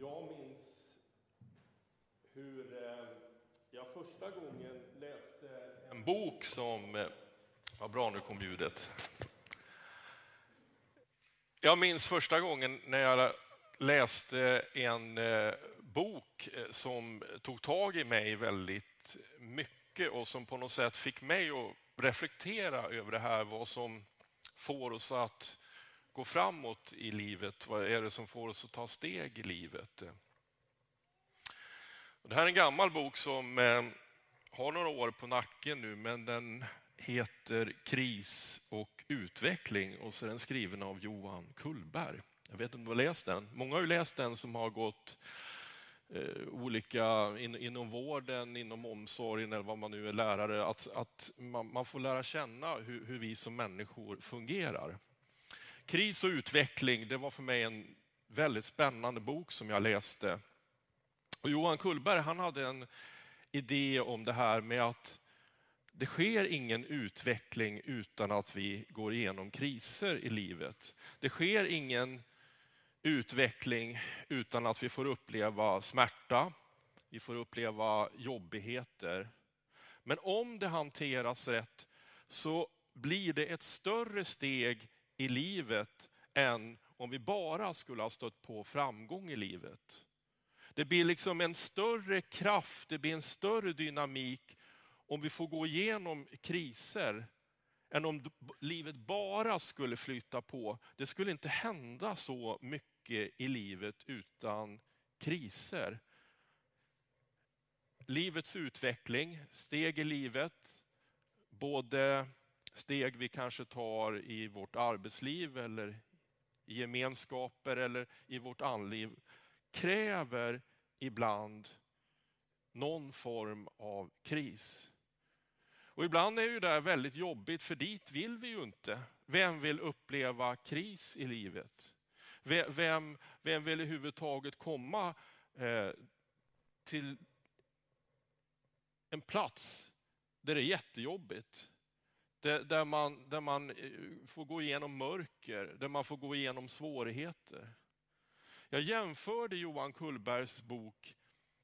Jag minns hur eh, jag första gången läste en bok som... Eh, vad bra, nu kom ljudet. Jag minns första gången när jag läste en eh, bok som tog tag i mig väldigt mycket och som på något sätt fick mig att reflektera över det här, vad som får oss att gå framåt i livet. Vad är det som får oss att ta steg i livet? Det här är en gammal bok som eh, har några år på nacken nu, men den heter Kris och utveckling och så är den skriven av Johan Kullberg. Jag vet inte om du har läst den? Många har ju läst den som har gått eh, olika in, inom vården, inom omsorgen eller vad man nu är lärare, att, att man, man får lära känna hur, hur vi som människor fungerar. Kris och utveckling, det var för mig en väldigt spännande bok som jag läste. Och Johan Kullberg han hade en idé om det här med att det sker ingen utveckling utan att vi går igenom kriser i livet. Det sker ingen utveckling utan att vi får uppleva smärta, vi får uppleva jobbigheter. Men om det hanteras rätt så blir det ett större steg i livet än om vi bara skulle ha stött på framgång i livet. Det blir liksom en större kraft, det blir en större dynamik om vi får gå igenom kriser än om livet bara skulle flyta på. Det skulle inte hända så mycket i livet utan kriser. Livets utveckling, steg i livet, både steg vi kanske tar i vårt arbetsliv eller i gemenskaper eller i vårt andliv, kräver ibland någon form av kris. Och ibland är ju det väldigt jobbigt, för dit vill vi ju inte. Vem vill uppleva kris i livet? Vem, vem vill överhuvudtaget komma eh, till en plats där det är jättejobbigt? Där, där, man, där man eh, får gå igenom mörker, där man får gå igenom svårigheter. Jag jämförde Johan Kullbergs bok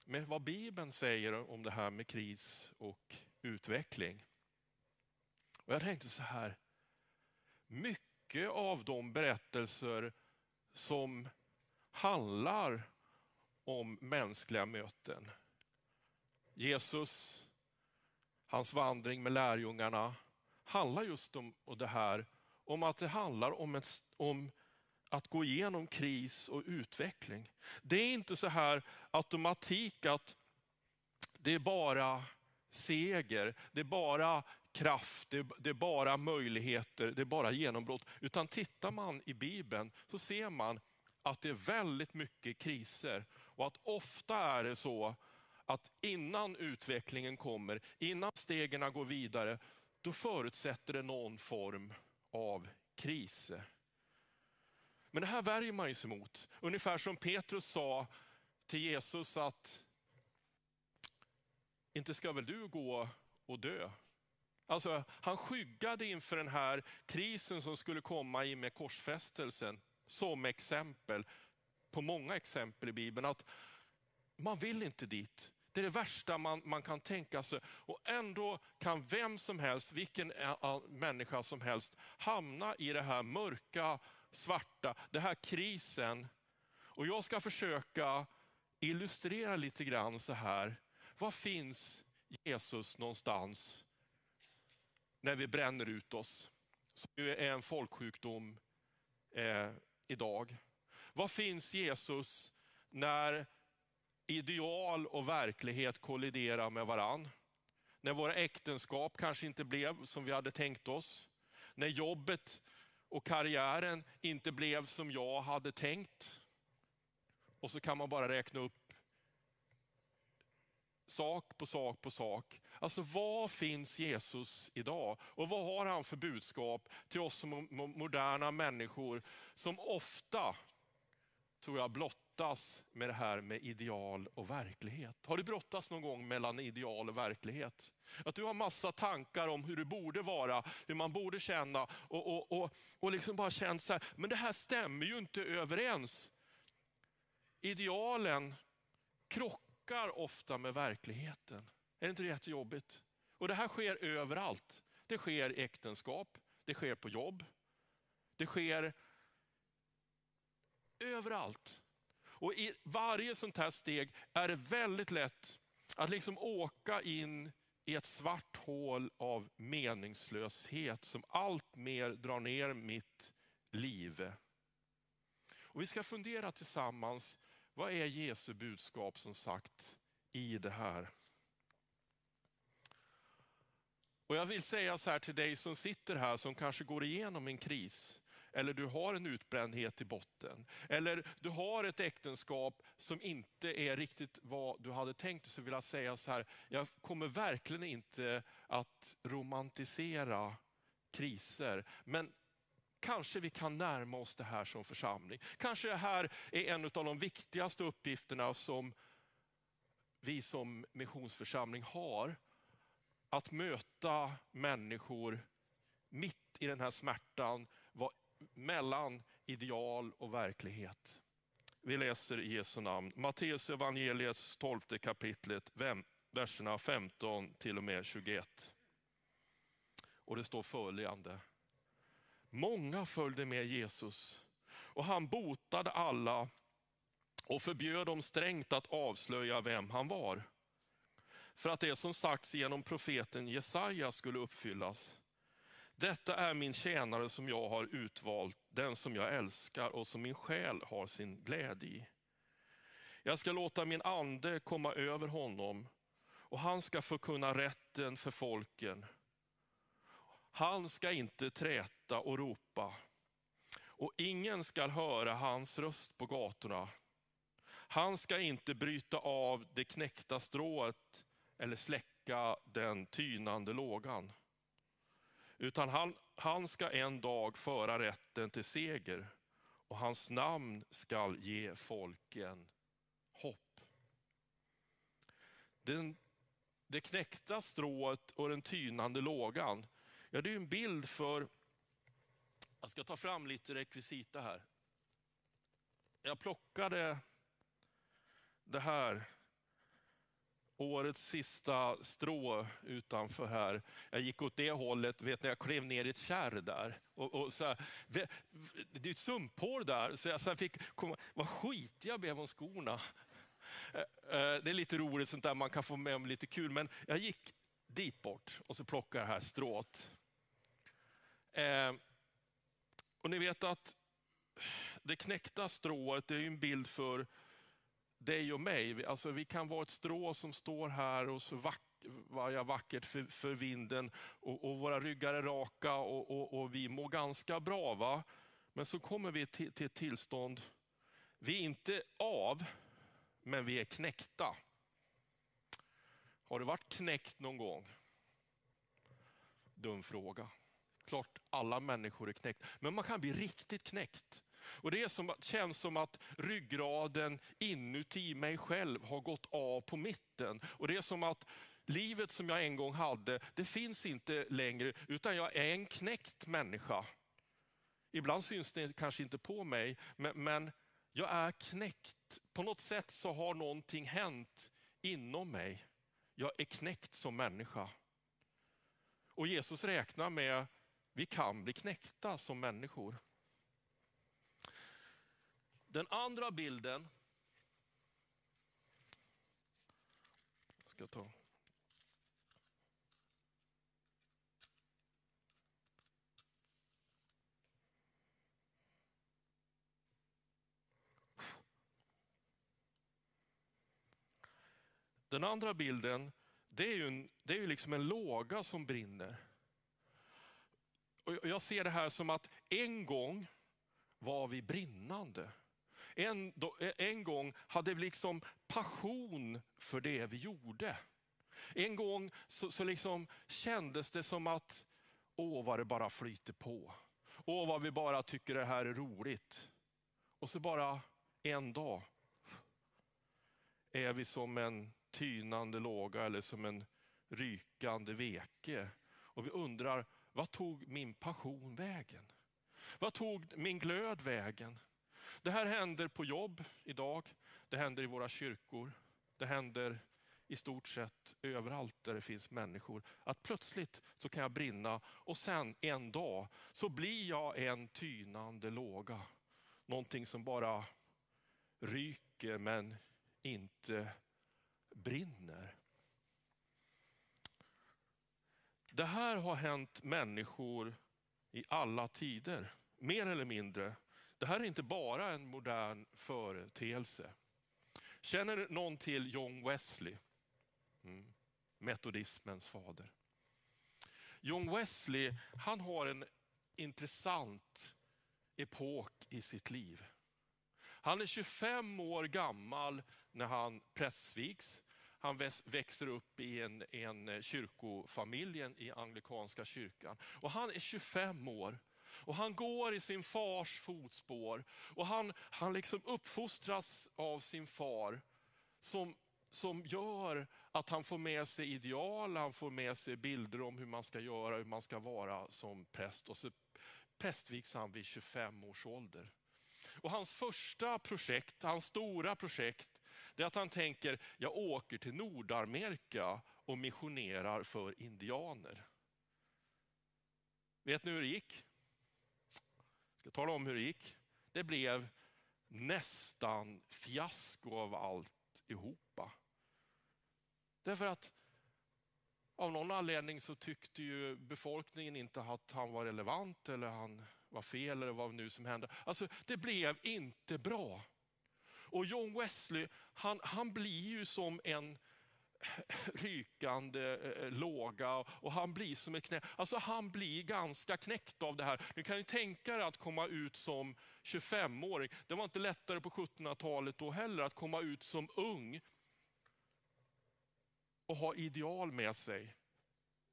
med vad Bibeln säger om det här med kris och utveckling. Och jag tänkte så här, mycket av de berättelser som handlar om mänskliga möten. Jesus, hans vandring med lärjungarna, handlar just om det här, om att det handlar om, ett, om att gå igenom kris och utveckling. Det är inte så här automatik att det är bara seger, det är bara kraft, det är, det är bara möjligheter, det är bara genombrott. Utan tittar man i Bibeln så ser man att det är väldigt mycket kriser och att ofta är det så att innan utvecklingen kommer, innan stegen går vidare, då förutsätter det någon form av kris. Men det här värjer man sig mot. Ungefär som Petrus sa till Jesus att inte ska väl du gå och dö? Alltså, han skyggade inför den här krisen som skulle komma i med korsfästelsen som exempel på många exempel i Bibeln. Att man vill inte dit. Det är det värsta man, man kan tänka sig. Och ändå kan vem som helst, vilken människa som helst, hamna i det här mörka, svarta, den här krisen. Och jag ska försöka illustrera lite grann så här. Var finns Jesus någonstans när vi bränner ut oss? Som ju är en folksjukdom eh, idag. Var finns Jesus när ideal och verklighet kolliderar med varann? När våra äktenskap kanske inte blev som vi hade tänkt oss? När jobbet och karriären inte blev som jag hade tänkt? Och så kan man bara räkna upp sak på sak på sak. Alltså var finns Jesus idag? Och vad har han för budskap till oss som moderna människor som ofta, tror jag, brottas med det här med ideal och verklighet. Har du brottats någon gång mellan ideal och verklighet? Att du har massa tankar om hur det borde vara, hur man borde känna och, och, och, och liksom bara känt så här, men det här stämmer ju inte överens idealen krockar ofta med verkligheten. Är det inte jättejobbigt? Och det här sker överallt. Det sker i äktenskap, det sker på jobb, det sker överallt. Och i varje sånt här steg är det väldigt lätt att liksom åka in i ett svart hål av meningslöshet som allt mer drar ner mitt liv. Och vi ska fundera tillsammans, vad är Jesu budskap som sagt i det här? Och Jag vill säga så här till dig som sitter här som kanske går igenom en kris eller du har en utbrändhet i botten. Eller du har ett äktenskap som inte är riktigt vad du hade tänkt så vill jag säga så här, jag kommer verkligen inte att romantisera kriser. Men kanske vi kan närma oss det här som församling. Kanske det här är en av de viktigaste uppgifterna som vi som missionsförsamling har. Att möta människor mitt i den här smärtan, mellan ideal och verklighet. Vi läser i Jesu namn. Matteus evangeliets 12 kapitlet, verserna 15 till och med 21. Och det står följande. Många följde med Jesus och han botade alla och förbjöd dem strängt att avslöja vem han var. För att det som sagts genom profeten Jesaja skulle uppfyllas. Detta är min tjänare som jag har utvalt, den som jag älskar och som min själ har sin glädje i. Jag ska låta min ande komma över honom och han ska förkunna rätten för folken. Han ska inte träta och ropa och ingen ska höra hans röst på gatorna. Han ska inte bryta av det knäckta strået eller släcka den tynande lågan. Utan han, han ska en dag föra rätten till seger och hans namn skall ge folken hopp. Den, det knäckta strået och den tynande lågan, ja, det är en bild för, jag ska ta fram lite rekvisita här. Jag plockade det här årets sista strå utanför här. Jag gick åt det hållet, vet när jag klev ner i ett kärr där. Och, och så här, det är ett sumphår där, så jag, så fick komma, vad skitig jag blev om skorna. Eh, eh, det är lite roligt sånt där, man kan få med om lite kul, men jag gick dit bort och så plockade det här strået. Eh, och ni vet att det knäckta strået det är en bild för dig och mig. Alltså, vi kan vara ett strå som står här och så vackert vajar vackert för, för vinden och, och, våra ryggar är raka och, och, och, vi mår ganska bra. Va? Men så kommer vi till, till ett tillstånd, vi är inte av, men vi är knäckta. Har du varit knäckt någon gång? Dum fråga. Klart alla människor är knäckta, men man kan bli riktigt knäckt. Och Det är som, känns som att ryggraden inuti mig själv har gått av på mitten. Och Det är som att livet som jag en gång hade, det finns inte längre, utan jag är en knäckt människa. Ibland syns det kanske inte på mig, men, men jag är knäckt. På något sätt så har någonting hänt inom mig. Jag är knäckt som människa. Och Jesus räknar med, vi kan bli knäckta som människor. Den andra bilden ska ta. Den andra bilden, det är ju, en, det är ju liksom en låga som brinner. Och jag ser det här som att en gång var vi brinnande. En, e, en gång hade vi liksom passion för det vi gjorde. En gång så, så liksom kändes det som att, åh vad det bara flyter på. Åh vad vi bara tycker det här är roligt. Och så bara en dag är vi som en tynande låga eller som en rykande veke. Och vi undrar, vad tog min passion vägen? Vad tog min glöd vägen? Det här händer på jobb idag, det händer i våra kyrkor, det händer i stort sett överallt där det finns människor. Att plötsligt så kan jag brinna och sen en dag så blir jag en tynande låga. Någonting som bara ryker men inte brinner. Det här har hänt människor i alla tider, mer eller mindre. Det här är inte bara en modern företeelse. Känner någon till John Wesley? Mm. Metodismens fader. John Wesley, han har en intressant epok i sitt liv. Han är 25 år gammal när han prästvigs. Han växer upp i en, en kyrkofamilj i anglikanska kyrkan. Och han är 25 år. Och han går i sin fars fotspår. Och han, han liksom uppfostras av sin far som, som gör att han får med sig ideal, han får med sig bilder om hur man ska göra, hur man ska vara som präst. Och så prästvigs han vid 25 års ålder. Och hans första projekt, hans stora projekt, det är att han tänker, jag åker till Nordamerika och missionerar för indianer. Vet ni hur det gick? Jag ska tala om hur det gick. Det blev nästan fiasko av alltihopa. Därför att av någon anledning så tyckte ju befolkningen inte att han var relevant eller han var fel eller vad nu som hände. Alltså det blev inte bra. Och John Wesley, han, han blir ju som en rykande eh, eh, låga och han blir som ett knä. Alltså han blir ganska knäckt av det här. Du kan ju tänka dig att komma ut som 25-åring. Det var inte lättare på 1700-talet då heller att komma ut som ung och ha ideal med sig.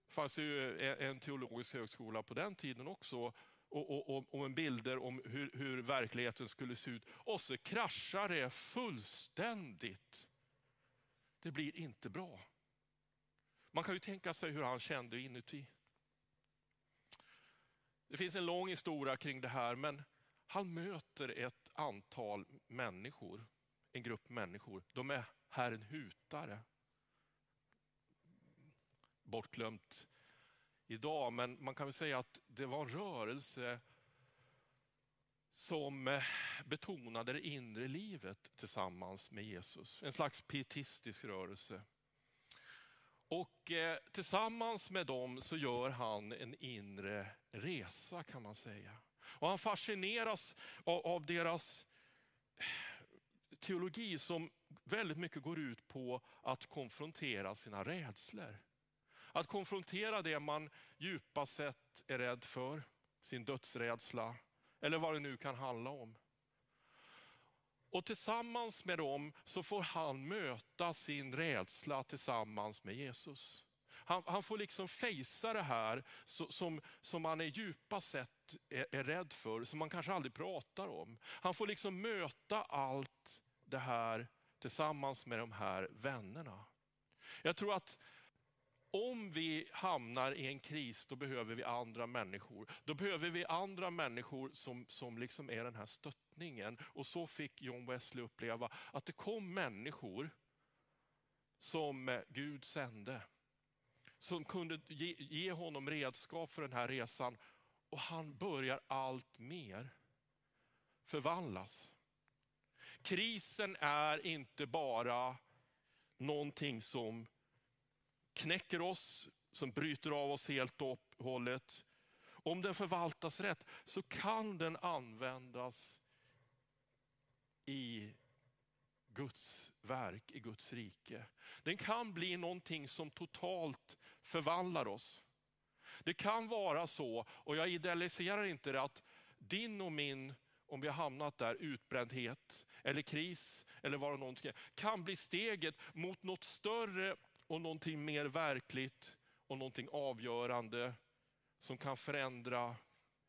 Det fanns ju eh, en teologisk högskola på den tiden också och, och, och, bilder om hur, hur verkligheten skulle se ut. Och så kraschar det fullständigt. Det blir inte bra. Man kan ju tänka sig hur han kände inuti. Det finns en lång historia kring det här, men han möter ett antal människor, en grupp människor. De är herren hutare. Bortglömt idag, men man kan väl säga att det var en rörelse som eh, betonade det inre livet tillsammans med Jesus. En slags pietistisk rörelse. Och eh, tillsammans med dem så gör han en inre resa kan man säga. Och han fascineras av, av deras eh, teologi som väldigt mycket går ut på att konfrontera sina rädslor. Att konfrontera det man djupast sett är rädd för, sin dödsrädsla eller vad det nu kan handla om. Och tillsammans med dem så får han möta sin rädsla tillsammans med Jesus. Han, han får liksom fejsa det här som, som man är djupast sett är, är rädd för, som man kanske aldrig pratar om. Han får liksom möta allt det här tillsammans med de här vännerna. Jag tror att om vi hamnar i en kris, då behöver vi andra människor. Då behöver vi andra människor som, som liksom är den här stöttningen. Och så fick John Wesley uppleva att det kom människor som eh, Gud sände. Som kunde ge, ge honom redskap för den här resan. Och han börjar allt mer förvandlas. Krisen är inte bara någonting som knäcker oss, som bryter av oss helt och hållet. Om den förvaltas rätt så kan den användas i Guds verk, i Guds rike. Den kan bli någonting som totalt förvandlar oss. Det kan vara så, och jag idealiserar inte det, att din och min, om vi har hamnat där, utbrändhet eller kris eller vad det någonting kan bli steget mot något större och någonting mer verkligt och någonting avgörande som kan förändra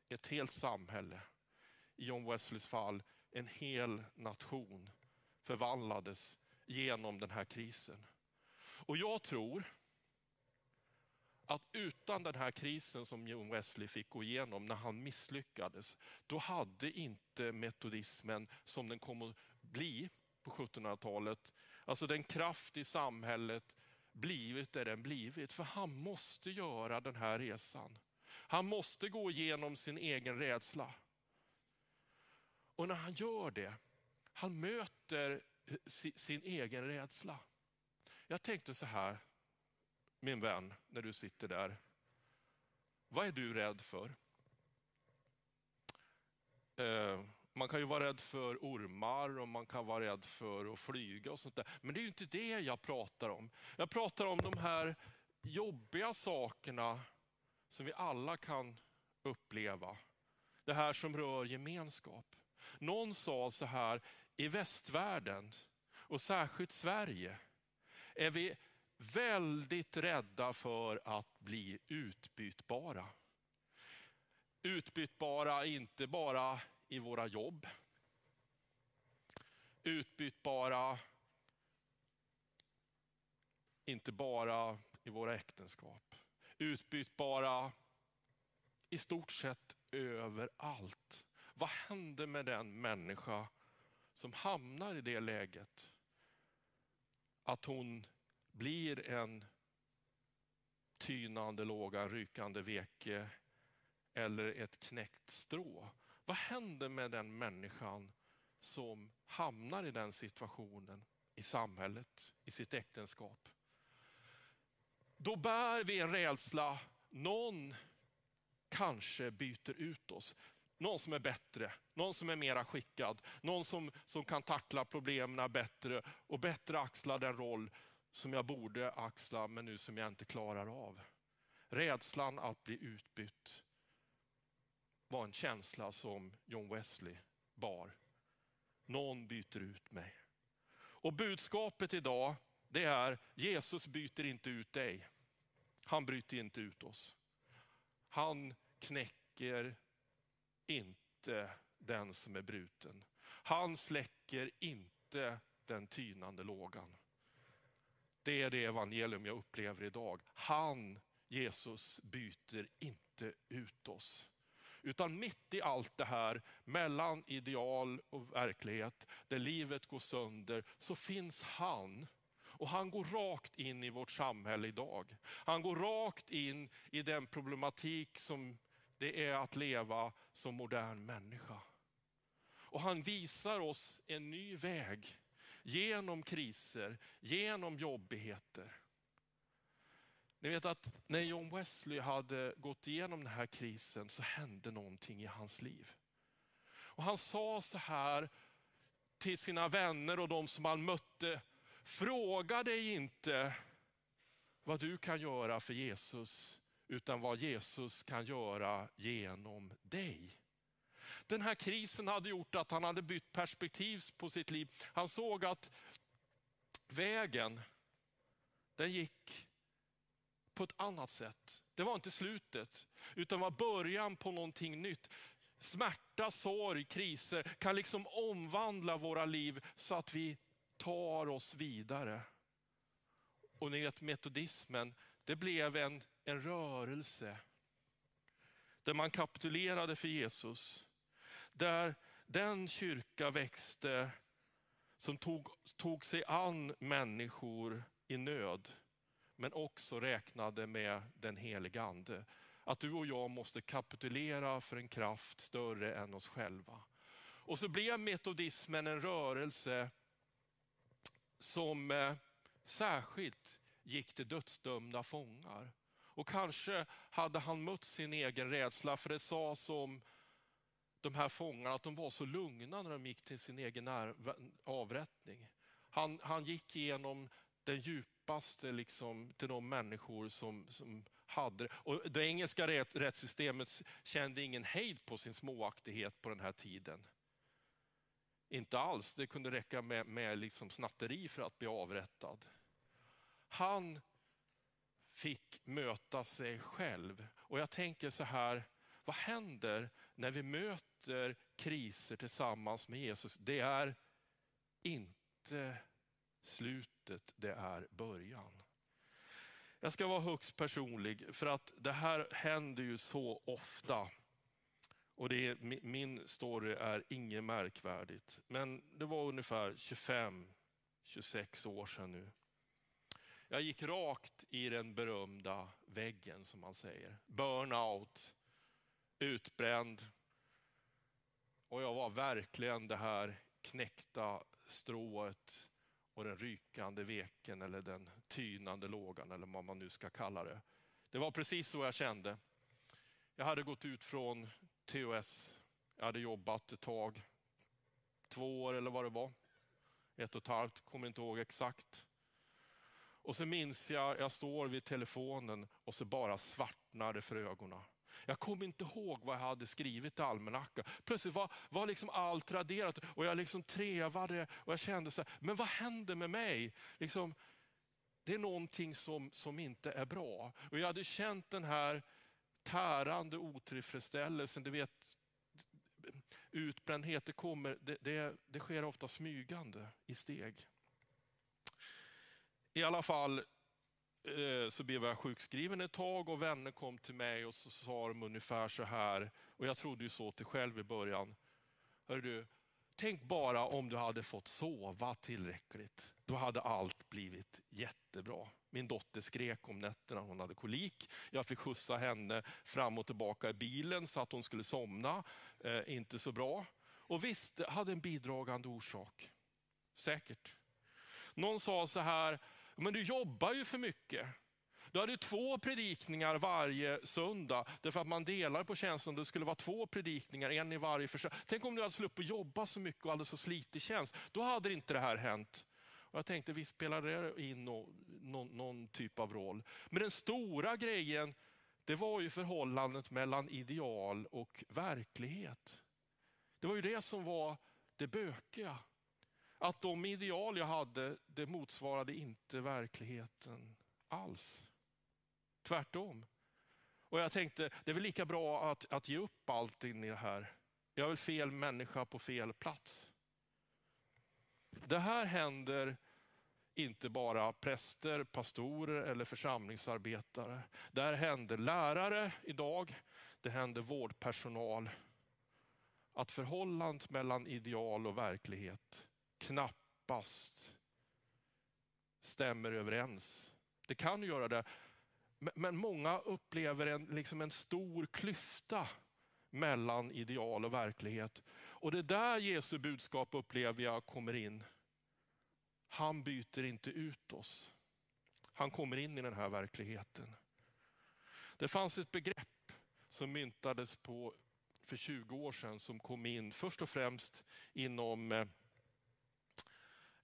ett helt samhälle. I John Wesleys fall, en hel nation förvandlades genom den här krisen. Och jag tror att utan den här krisen som John Wesley fick gå igenom när han misslyckades, då hade inte metodismen som den kom att bli på 1700-talet, alltså den kraft i samhället, blivit det den blivit. För han måste göra den här resan. Han måste gå igenom sin egen rädsla. Och när han gör det, han möter sin egen rädsla. Jag tänkte så här, min vän, när du sitter där. Vad är du rädd för? Eh, man kan ju vara rädd för ormar och man kan vara rädd för att flyga och sånt där. Men det är ju inte det jag pratar om. Jag pratar om de här jobbiga sakerna som vi alla kan uppleva. Det här som rör gemenskap. Någon sa så här, i västvärlden och särskilt Sverige är vi väldigt rädda för att bli utbytbara. Utbytbara inte bara i våra jobb. Utbytbara inte bara i våra äktenskap. Utbytbara i stort sett överallt. Vad händer med den människa som hamnar i det läget? Att hon blir en tynande låga, rykande veke eller ett knäckt strå. Vad händer med den människan som hamnar i den situationen i samhället, i sitt äktenskap? Då bär vi en rädsla, någon kanske byter ut oss. Någon som är bättre, någon som är mera skickad, någon som, som kan tackla problemen bättre och bättre axla den roll som jag borde axla men nu som jag inte klarar av. Rädslan att bli utbytt var en känsla som John Wesley bar. Någon byter ut mig. Och budskapet idag det är Jesus byter inte ut dig. Han bryter inte ut oss. Han knäcker inte den som är bruten. Han släcker inte den tynande lågan. Det är det evangelium jag upplever idag. Han, Jesus, byter inte ut oss. Utan mitt i allt det här, mellan ideal och verklighet, där livet går sönder, så finns han. Och han går rakt in i vårt samhälle idag. Han går rakt in i den problematik som det är att leva som modern människa. Och han visar oss en ny väg genom kriser, genom jobbigheter. Ni vet att när John Wesley hade gått igenom den här krisen så hände någonting i hans liv. Och Han sa så här till sina vänner och de som han mötte, fråga dig inte vad du kan göra för Jesus, utan vad Jesus kan göra genom dig. Den här krisen hade gjort att han hade bytt perspektiv på sitt liv. Han såg att vägen, den gick på ett annat sätt. Det var inte slutet, utan var början på någonting nytt. Smärta, sorg, kriser kan liksom omvandla våra liv så att vi tar oss vidare. Och ni vet metodismen, det blev en, en rörelse där man kapitulerade för Jesus. Där den kyrka växte som tog, tog sig an människor i nöd, men också räknade med den heliga ande. Att du och jag måste kapitulera för en kraft större än oss själva. Och så blev metodismen en rörelse som eh, särskilt gick till dödsdömda fångar. Och kanske hade han mött sin egen rädsla, för det sa som de här fångarna att de var så lugna när de gick till sin egen avrättning. Han, han gick igenom den djupa djupaste liksom, till de människor som, som hade och Det engelska rättssystemet kände ingen hejd på sin småaktighet på den här tiden. Inte alls, det kunde räcka med, med liksom snatteri för att bli avrättad. Han fick möta sig själv. Och jag tänker så här, vad händer när vi möter kriser tillsammans med Jesus? Det är inte slutet, det är början. Jag ska vara högst personlig för att det här händer ju så ofta. Och det är, min story är inget märkvärdigt. Men det var ungefär 25-26 år sedan nu. Jag gick rakt i den berömda väggen som man säger. Burnout, utbränd. Och jag var verkligen det här knäckta strået och den rykande veken eller den tynande lågan eller vad man nu ska kalla det. Det var precis så jag kände. Jag hade gått ut från TOS, jag hade jobbat ett tag, två år eller vad det var. Ett och ett halvt, kommer inte ihåg exakt. Och så minns jag, jag står vid telefonen och så bara svartnar det för ögonen. Jag kom inte ihåg vad jag hade skrivit i almanackan. Plötsligt var, var liksom allt raderat och jag liksom trevade och jag kände så här, men vad händer med mig? Liksom, det är någonting som, som inte är bra. Och jag hade känt den här tärande otillfredsställelsen. Du vet, utbrändhet, det, kommer, det, det, det sker ofta smygande i steg. I alla fall Eh, så blev jag sjukskriven ett tag och vänner kom till mig och så sa de ungefär så här, och jag trodde ju så till själv i början. Hör du, tänk bara om du hade fått sova tillräckligt. Då hade allt blivit jättebra. Min dotter skrek om nätterna, hon hade kolik. Jag fick skjutsa henne fram och tillbaka i bilen så att hon skulle somna. Eh, inte så bra. Och visst, det hade en bidragande orsak. Säkert. Någon sa så här, men du jobbar ju för mycket. Du hade två predikningar varje söndag, därför att man delar på tjänsten. Det skulle vara två predikningar, en i varje församling. Tänk om du hade sluppit jobba så mycket och hade så slitig tjänst. Då hade inte det här hänt. Och jag tänkte, visst spelar det in någon, någon, någon typ av roll. Men den stora grejen, det var ju förhållandet mellan ideal och verklighet. Det var ju det som var det bökiga. Att de ideal jag hade, det motsvarade inte verkligheten alls. Tvärtom. Och jag tänkte, det är väl lika bra att, att ge upp allting i det här. Jag är väl fel människa på fel plats. Det här händer inte bara präster, pastorer eller församlingsarbetare. Det här händer lärare idag, det händer vårdpersonal. Att förhållandet mellan ideal och verklighet knappast stämmer överens. Det kan göra det, men många upplever en, liksom en stor klyfta mellan ideal och verklighet. Och det är där Jesu budskap upplever jag kommer in. Han byter inte ut oss. Han kommer in i den här verkligheten. Det fanns ett begrepp som myntades på för 20 år sedan som kom in först och främst inom eh,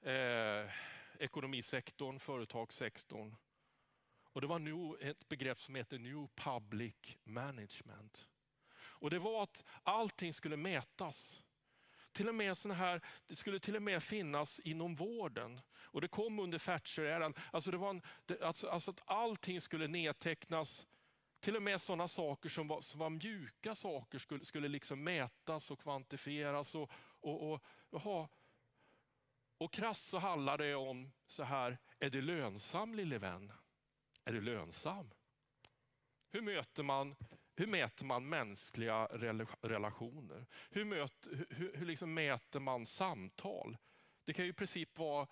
eh, ekonomisektorn, företagssektorn. Och det var nu ett begrepp som heter New Public Management. Och Det var att allting skulle mätas. Till och med såna här, det skulle till och med finnas inom vården. Och Det kom under Thatcher-eran. Alltså, det var en, det, alltså, alltså att allting skulle nedtecknas till och med sådana saker som var, som var mjuka saker skulle, skulle liksom mätas och kvantifieras. Och, och, och, aha, och krasst så handlar det om så här, är du lönsam lille vän? Är du lönsam? Hur möter man, hur mäter man mänskliga relationer? Hur, möt, hur, hur liksom mäter man samtal? Det kan ju i princip vara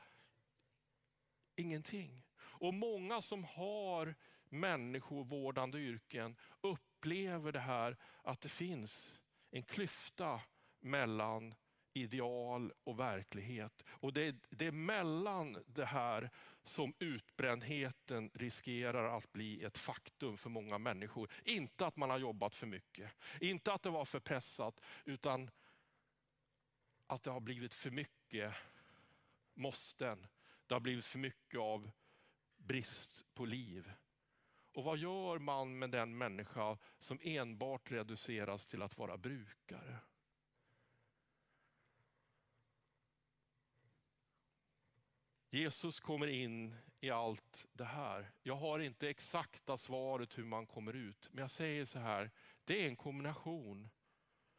ingenting. Och många som har människovårdande yrken upplever det här att det finns en klyfta mellan ideal och verklighet. Och det är, det är mellan det här som utbrändheten riskerar att bli ett faktum för många människor. Inte att man har jobbat för mycket, inte att det var för pressat, utan att det har blivit för mycket måsten. Det har blivit för mycket av brist på liv. Och vad gör man med den människa som enbart reduceras till att vara brukare? Jesus kommer in i allt det här. Jag har inte exakta svaret hur man kommer ut, men jag säger så här, det är en kombination.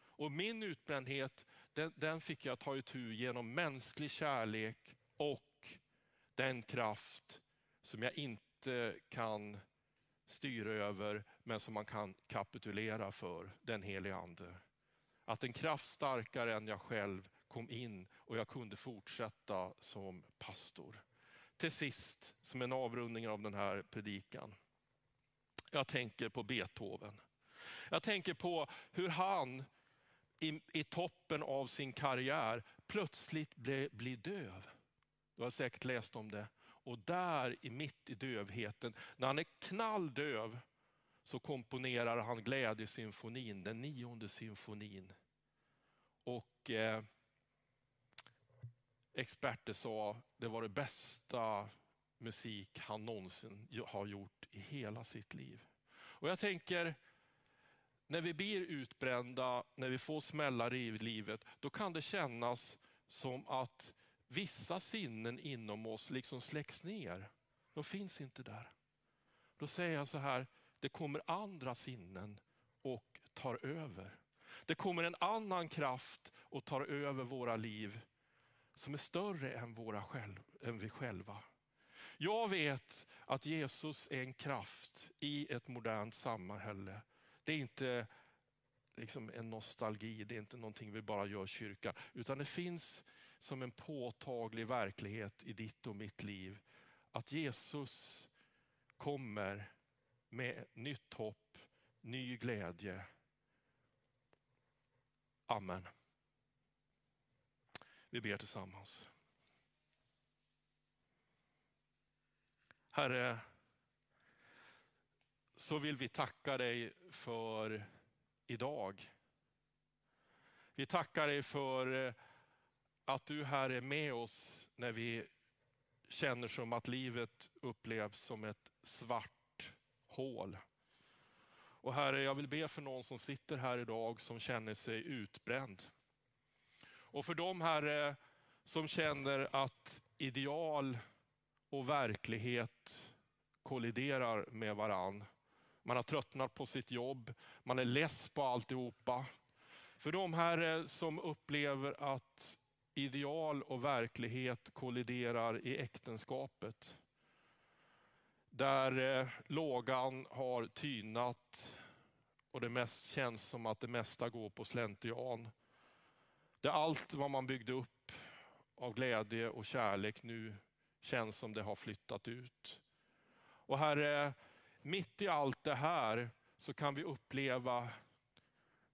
Och min utbrändhet, den, den fick jag ta itu genom mänsklig kärlek och den kraft som jag inte inte kan styra över, men som man kan kapitulera för, den helige Ande. Att en kraft starkare än jag själv kom in och jag kunde fortsätta som pastor. Till sist, som en avrundning av den här predikan. Jag tänker på Beethoven. Jag tänker på hur han i, i toppen av sin karriär plötsligt blir döv. Du har säkert läst om det. Och där i mitt i dövheten, när han är knalldöv, så komponerar han glädjesymfonin, den nionde symfonin. Och eh, experter sa det var det bästa musik han någonsin har gjort i hela sitt liv. Och jag tänker, när vi blir utbrända, när vi får smällar i livet, då kan det kännas som att vissa sinnen inom oss liksom släcks ner. De finns inte där. Då säger jag så här, det kommer andra sinnen och tar över. Det kommer en annan kraft och tar över våra liv som är större än, våra själv, än vi själva. Jag vet att Jesus är en kraft i ett modernt samhälle. Det är inte liksom en nostalgi, det är inte någonting vi bara gör i kyrkan, utan det finns som en påtaglig verklighet i ditt och mitt liv. Att Jesus kommer med nytt hopp, ny glädje. Amen. Vi ber tillsammans. Herre, så vill vi tacka dig för idag. Vi tackar dig för eh, att du här är med oss när vi känner som att livet upplevs som ett svart hål. Och Herre, jag vill be för någon som sitter här idag som känner sig utbränd. Och för de Herre som känner att ideal och verklighet kolliderar med varann. Man har tröttnat på sitt jobb, man är less på alltihopa. För de Herre som upplever att ideal och verklighet kolliderar i äktenskapet. Där eh, lågan har tynat och det mest känns som att det mesta går på slentrian. Där allt vad man byggde upp av glädje och kärlek nu känns som det har flyttat ut. Och Herre, mitt i allt det här så kan vi uppleva,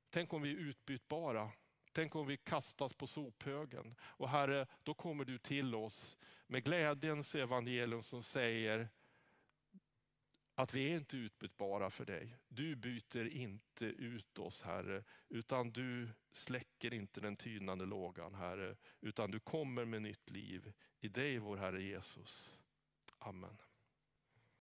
tänk om vi är utbytbara. Tänk om vi kastas på sophögen. Och Herre, då kommer du till oss med glädjens evangelium som säger att vi är inte utbytbara för dig. Du byter inte ut oss Herre, utan du släcker inte den tynande lågan Herre, utan du kommer med nytt liv i dig vår Herre Jesus. Amen.